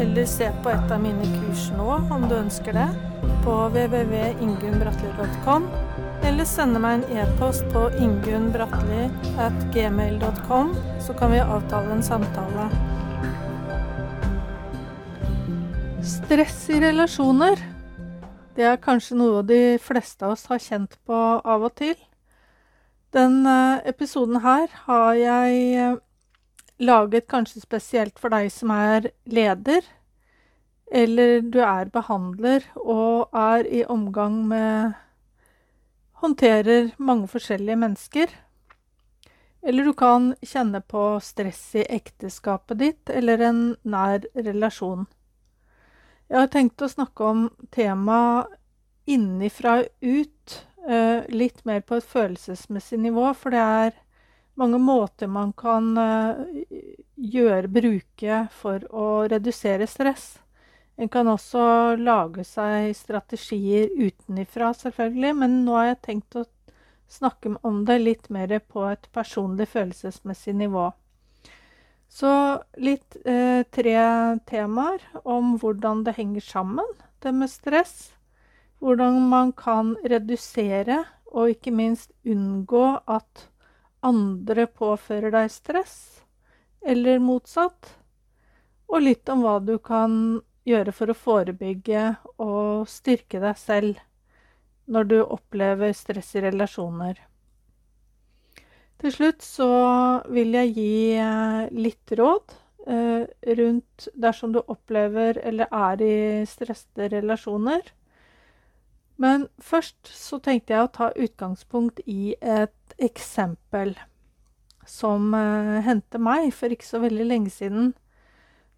eller se på et av mine kurs nå om du ønsker det, på www.ingunnbratli.com, eller sende meg en e-post på ingunnbratli.gmail.com, så kan vi avtale en samtale. Stress i relasjoner. Det er kanskje noe de fleste av oss har kjent på av og til. Den episoden her har jeg laget kanskje spesielt for deg som er leder, eller du er behandler og er i omgang med Håndterer mange forskjellige mennesker. Eller du kan kjenne på stress i ekteskapet ditt eller en nær relasjon. Jeg har tenkt å snakke om temaet innifra ut, litt mer på et følelsesmessig nivå, for det er mange måter man kan gjøre, bruke for å redusere stress. En kan også lage seg strategier utenifra, selvfølgelig, men nå har jeg tenkt å snakke om det litt mer på et personlig, følelsesmessig nivå. Så litt eh, tre temaer om hvordan det henger sammen, det med stress. Hvordan man kan redusere og ikke minst unngå at andre påfører deg stress, eller motsatt. Og litt om hva du kan gjøre for å forebygge og styrke deg selv når du opplever stress i relasjoner. Til slutt så vil jeg gi litt råd rundt dersom du opplever eller er i stressede relasjoner. Men først så tenkte jeg å ta utgangspunkt i et eksempel som hendte meg for ikke så veldig lenge siden.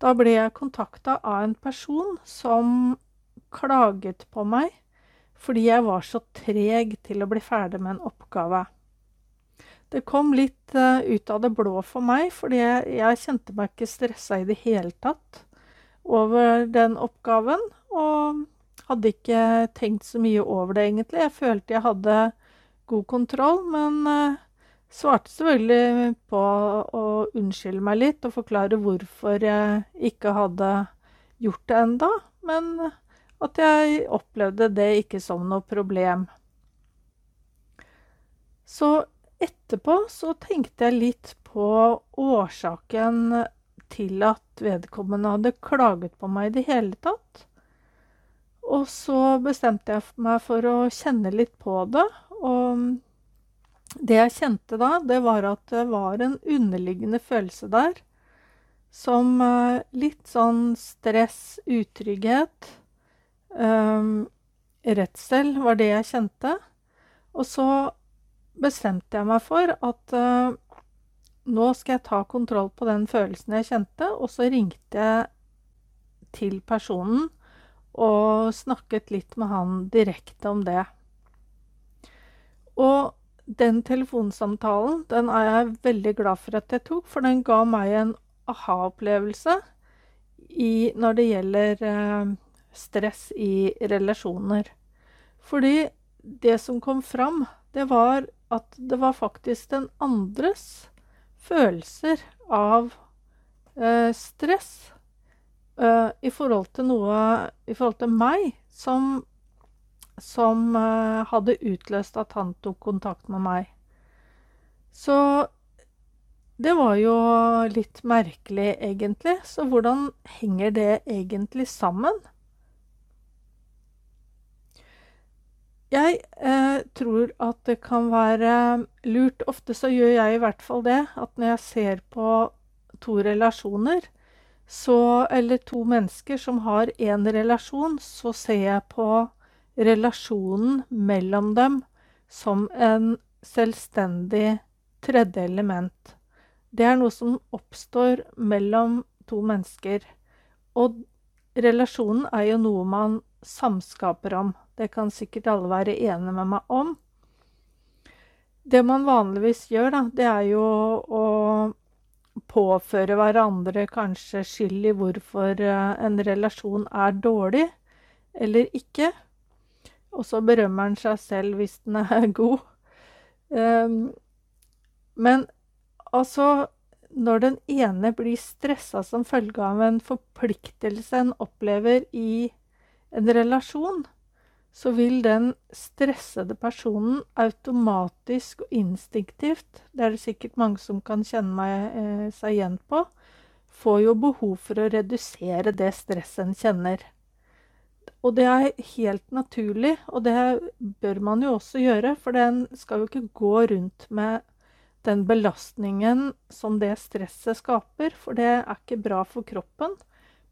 Da ble jeg kontakta av en person som klaget på meg fordi jeg var så treg til å bli ferdig med en oppgave. Det kom litt ut av det blå for meg, fordi jeg, jeg kjente meg ikke stressa i det hele tatt over den oppgaven, og hadde ikke tenkt så mye over det, egentlig. Jeg følte jeg hadde god kontroll, men svarte selvfølgelig på å unnskylde meg litt og forklare hvorfor jeg ikke hadde gjort det enda, men at jeg opplevde det ikke som noe problem. Så etterpå så tenkte jeg litt på årsaken til at vedkommende hadde klaget på meg i det hele tatt. Og så bestemte jeg meg for å kjenne litt på det, og det jeg kjente da, det var at det var en underliggende følelse der som litt sånn stress, utrygghet, redsel var det jeg kjente. Og så bestemte jeg meg for at nå skal jeg ta kontroll på den følelsen jeg kjente, og så ringte jeg til personen og snakket litt med han direkte om det. Og den telefonsamtalen, den er jeg veldig glad for at jeg tok, for den ga meg en aha-opplevelse når det gjelder stress i relasjoner. Fordi det som kom fram, det var at det var faktisk den andres følelser av stress i forhold til noe I forhold til meg som som hadde utløst at han tok kontakt med meg. Så det var jo litt merkelig, egentlig. Så hvordan henger det egentlig sammen? Jeg tror at det kan være lurt Ofte så gjør jeg i hvert fall det, at når jeg ser på to relasjoner, så Eller to mennesker som har én relasjon, så ser jeg på relasjonen mellom dem som en selvstendig tredje element. Det er noe som oppstår mellom to mennesker. Og relasjonen er jo noe man samskaper om. Det kan sikkert alle være enige med meg om. Det man vanligvis gjør, da, det er jo å påføre hverandre kanskje skyld i hvorfor eh, en relasjon er dårlig eller ikke. Og så berømmer han seg selv hvis den er god. Um, men altså Når den ene blir stressa som følge av en forpliktelse en opplever i en relasjon, så vil den stressede personen automatisk og instinktivt, det er det sikkert mange som kan kjenne meg, eh, seg igjen på, får jo behov for å redusere det stresset en kjenner. Og det er helt naturlig, og det bør man jo også gjøre, for den skal jo ikke gå rundt med den belastningen som det stresset skaper, for det er ikke bra for kroppen.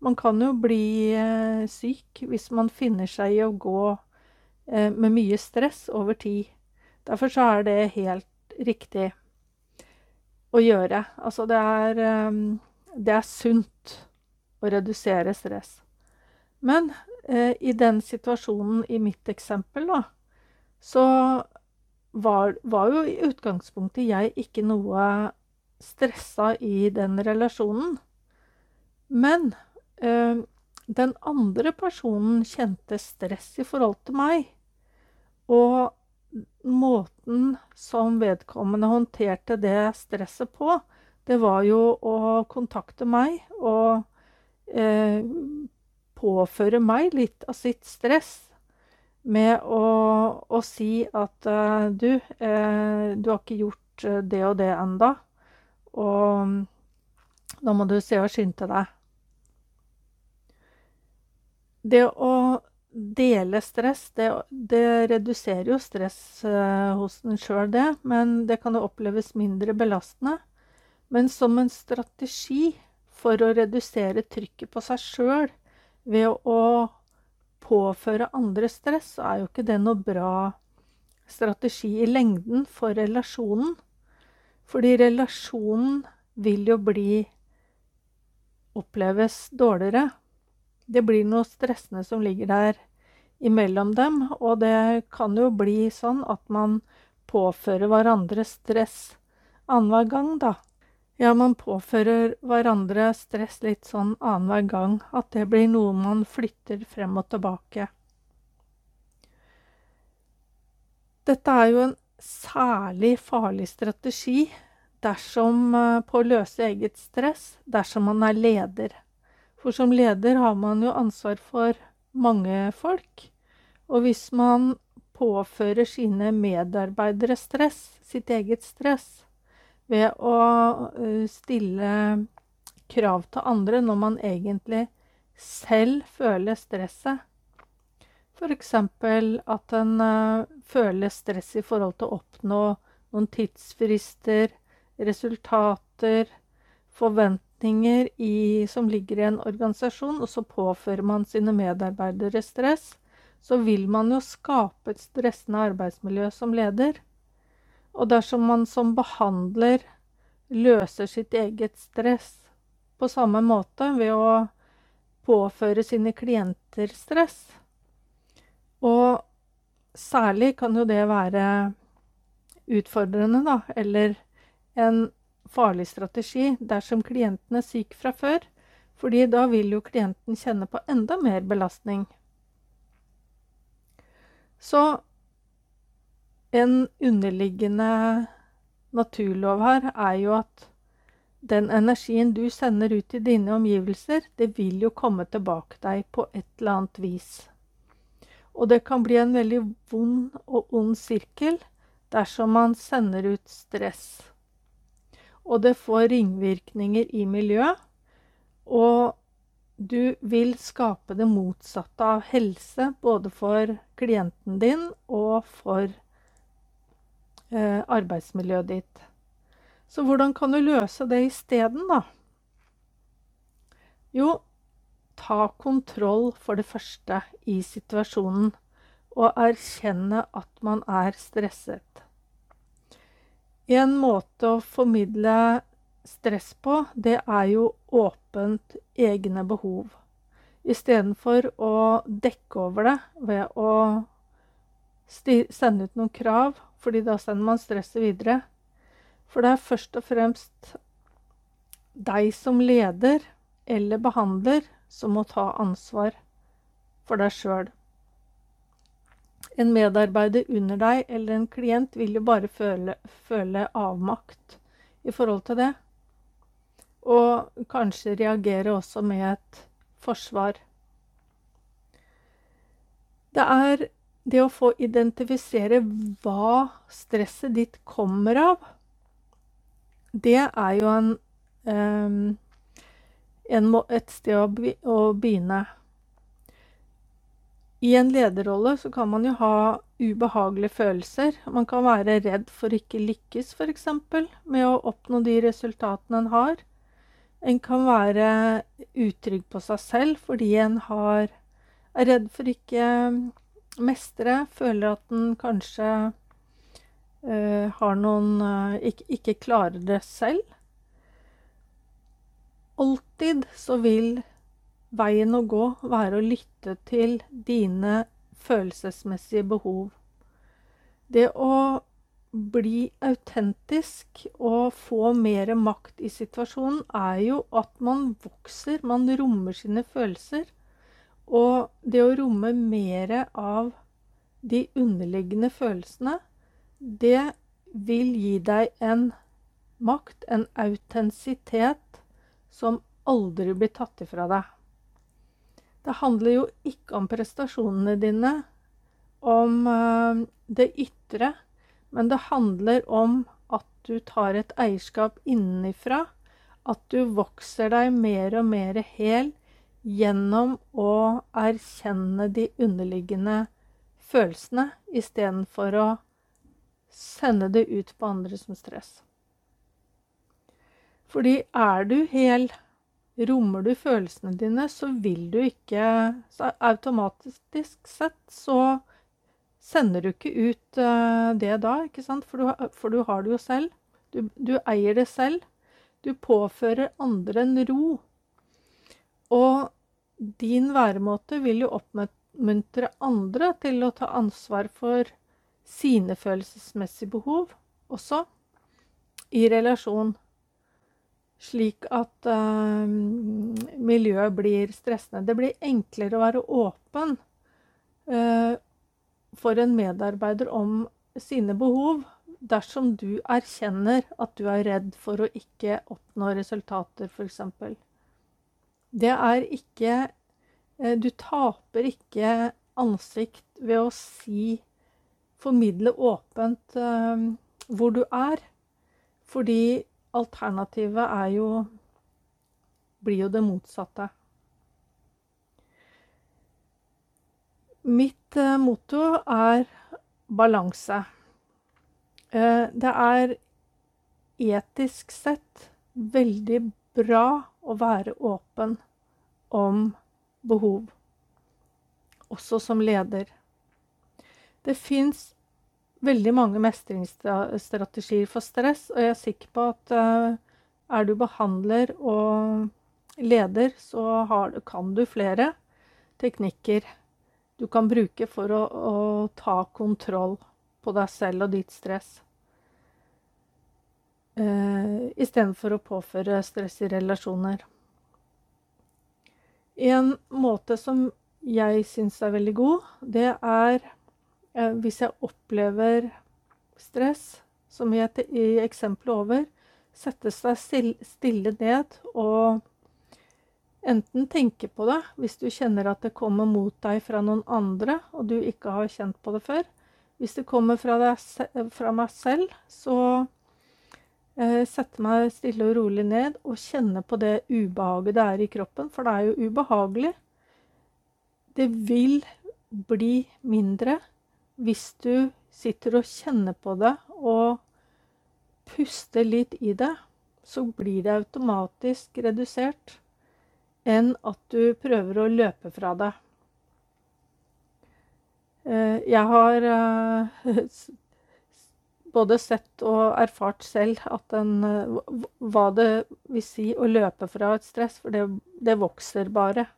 Man kan jo bli eh, syk hvis man finner seg i å gå med mye stress over tid. Derfor så er det helt riktig å gjøre. Altså det er, eh, det er sunt å redusere stress. Men eh, i den situasjonen i mitt eksempel, da, så var, var, jo i utgangspunktet jeg ikke noe stressa i den relasjonen. Men eh, den andre personen kjente stress i forhold til meg. Og måten som vedkommende håndterte det stresset på, det var jo å kontakte meg og eh, påføre meg litt av sitt stress med å, å si at uh, du, eh, du har ikke gjort eh, det og det enda, og nå må du se og skynde deg. Det å dele stress, det, det, reduserer jo stress uh, hos den sjøl, det. Men det kan jo oppleves mindre belastende. Men som en strategi for å redusere trykket på seg sjøl ved å påføre andre stress, så er jo ikke det noe bra strategi i lengden for relasjonen. Fordi relasjonen vil jo bli oppleves dårligere det blir noe stressende som ligger der imellom dem. Og det kan jo bli sånn at man påfører hverandre stress annenhver gang, da. Ja, man påfører hverandre stress litt sånn annenhver gang. At det blir noe man flytter frem og tilbake. Dette er jo en særlig farlig strategi dersom eh, på å løse eget stress dersom man er leder. For som leder har man jo ansvar for mange folk. Og hvis man påfører sine medarbeidere stress, sitt eget stress, ved å eh, stille krav til andre når man egentlig selv føler stresset. F.eks. at en uh, føler stress i forhold til å oppnå noen tidsfrister, resultater, forventninger forventninger i, som ligger i en organisasjon, og så påfører man sine medarbeidere stress, så vil man jo skape et stressende arbeidsmiljø som leder. Og dersom man som behandler løser sitt eget stress på samme måte ved å påføre sine klienter stress Og særlig kan jo det være utfordrende, da, eller en farlig strategi dersom klienten er syk fra før, fordi da vil jo klienten kjenne på enda mer belastning. Så en underliggende naturlov her er jo at den energien du sender ut i dine omgivelser, det vil jo komme tilbake deg på et eller annet vis. Og det kan bli en veldig vond og ond sirkel dersom man sender ut stress og det får ringvirkninger i miljøet. Og du vil skape det motsatte av helse, både for klienten din og for eh, arbeidsmiljøet ditt. Så hvordan kan du løse det isteden, da? Jo, ta kontroll for det første i situasjonen, og erkjenne at man er stresset. En måte å formidle stress på, det er jo åpent egne behov. istedenfor å dekke over det ved å sende ut noen krav, fordi da sender man stresset videre. For det er først og fremst deg som leder eller behandler som må ta ansvar for deg sjøl. En medarbeider under deg eller en klient vil jo bare føle, føle avmakt i forhold til det. Og kanskje reagere også med et forsvar. Det er det å få identifisere hva stresset ditt kommer av, det er jo en, um, en et sted å, begynne. I en lederrolle så kan man jo ha ubehagelige følelser. Man kan være redd for ikke lykkes, f.eks. med å oppnå de resultatene en har. En kan være utrygg på seg selv fordi en har, er redd for ikke mestre, føler at en kanskje uh, har noen uh, ikke, ikke, klarer det selv. Alltid så vil veien å gå være å lytte til dine følelsesmessige behov. Det å bli autentisk og få mer makt i situasjonen er jo at man vokser, man rommer sine følelser. Og det å romme mer av de underliggende følelsene, det vil gi deg en makt, en autentisitet, som aldri blir tatt ifra deg. Det handler jo ikke om prestasjonene dine, om uh, det ytre, men det handler om at du tar et eierskap innenfra. At du vokser deg mer og mer hel gjennom å erkjenne de underliggende følelsene istedenfor å sende det ut på andre som stress. Fordi er du hel, rommer du følelsene dine, så vil du ikke så Automatisk sett så sender du ikke ut uh, det da, ikke sant? For du, for du har det jo selv. Du, du eier det selv. Du påfører andre en ro og din væremåte vil jo oppmuntre andre til å ta ansvar for sine følelsesmessige behov også i relasjon, slik at uh, miljøet blir stressende. Det blir enklere å være åpen uh, for en medarbeider om sine behov dersom du erkjenner at du er redd for å ikke oppnå resultater, f.eks. Det er ikke uh, Du taper ikke ansikt ved å si Formidle åpent uh, hvor du er. Fordi alternativet er jo Blir jo det motsatte. Mitt uh, motto er balanse. Uh, det er etisk sett veldig bra å være åpen om behov, også som leder. Det fins veldig mange mestringsstrategier for stress, og jeg er sikker på at uh, er du behandler og leder, så har, kan du flere teknikker du kan bruke for å, å ta kontroll på deg selv og ditt stress uh, istedenfor å påføre stress i relasjoner. En måte som jeg syns er veldig god, det er hvis jeg opplever stress, som i, et, i eksempelet over, sette seg stille ned og enten tenke på det hvis du kjenner at det kommer mot deg fra noen andre, og du ikke har kjent på det før. Hvis det kommer fra, deg, fra meg selv, så Eh, sette meg stille og rolig ned og kjenne på det ubehaget det er i kroppen, for det er jo ubehagelig. Det vil bli mindre hvis du sitter og kjenner på det og puster litt i det. Så blir det automatisk redusert enn at du prøver å løpe fra det. Eh, jeg har eh, både sett og erfart selv en, eh, hva det vil si å løpe fra et stress, for det, det vokser bare.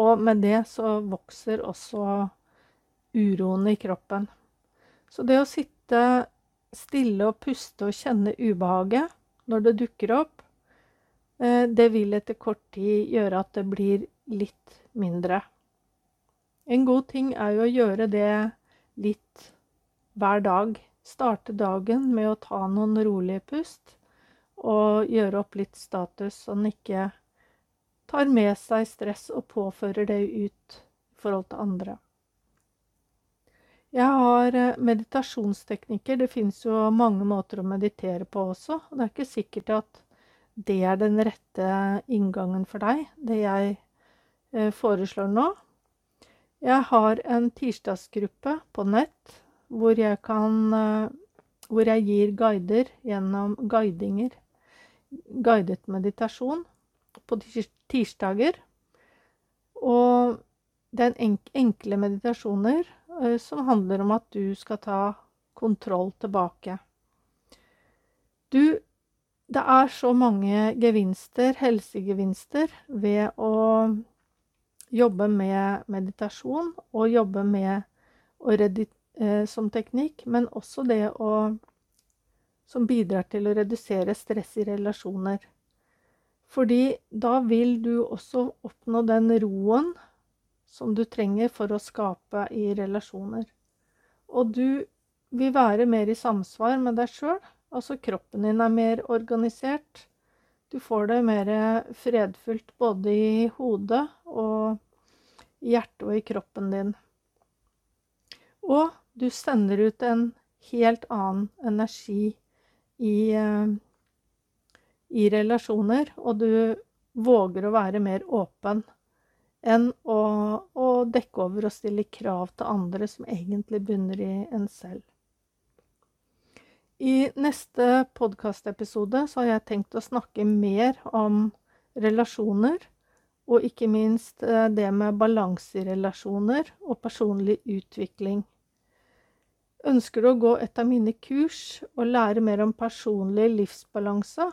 Og med det så vokser også uroen i kroppen. Så det å sitte stille og puste og kjenne ubehaget når det dukker opp, eh, det vil etter kort tid gjøre at det blir litt mindre. En god ting er jo å gjøre det litt hver dag. Starte dagen med å ta noen rolige pust og gjøre opp litt status, så den ikke tar med seg stress og påfører det ut i forhold til andre. Jeg har eh, meditasjonsteknikker. Det fins jo mange måter å meditere på også. Og det er ikke sikkert at det er den rette inngangen for deg, det jeg eh, foreslår nå. Jeg har en tirsdagsgruppe på nett hvor jeg kan eh, Hvor jeg gir guider gjennom guidinger. Guidet meditasjon på tirsdager. Og det er enkle meditasjoner som handler om at du skal ta kontroll tilbake. Du Det er så mange gevinster, helsegevinster, ved å jobbe med meditasjon og jobbe med å eh, som teknikk, men også det å som bidrar til å redusere stress i relasjoner. Fordi da vil du også oppnå den roen som du trenger for å skape i relasjoner. Og du vil være mer i samsvar med deg sjøl. Altså kroppen din er mer organisert. Du får det mer fredfullt både i hodet og i hjertet og i kroppen din. Og du sender ut en helt annen energi i, eh, i relasjoner, og du våger å være mer åpen enn å, å, dekke over og stille krav til andre som egentlig bunner i en selv. I neste podkastepisode har jeg tenkt å snakke mer om relasjoner, og ikke minst eh, det med balanse i relasjoner og personlig utvikling. Ønsker du å gå et av mine kurs og lære mer om personlig livsbalanse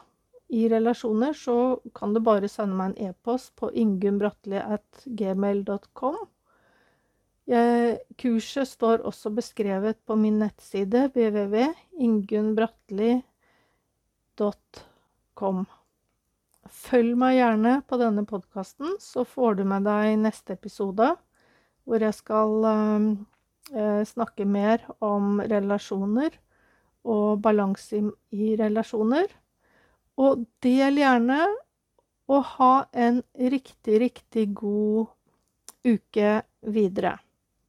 i relasjoner, så kan du bare sende meg en e-post på ingunnbratli.gmail.com. Kurset står også beskrevet på min nettside www.ingunnbratli.com. Følg meg gjerne på denne podkasten, så får du med deg neste episode, hvor jeg skal eh, snakke mer om relasjoner og balanse i relasjoner. Og del gjerne, og ha en riktig, riktig god uke videre.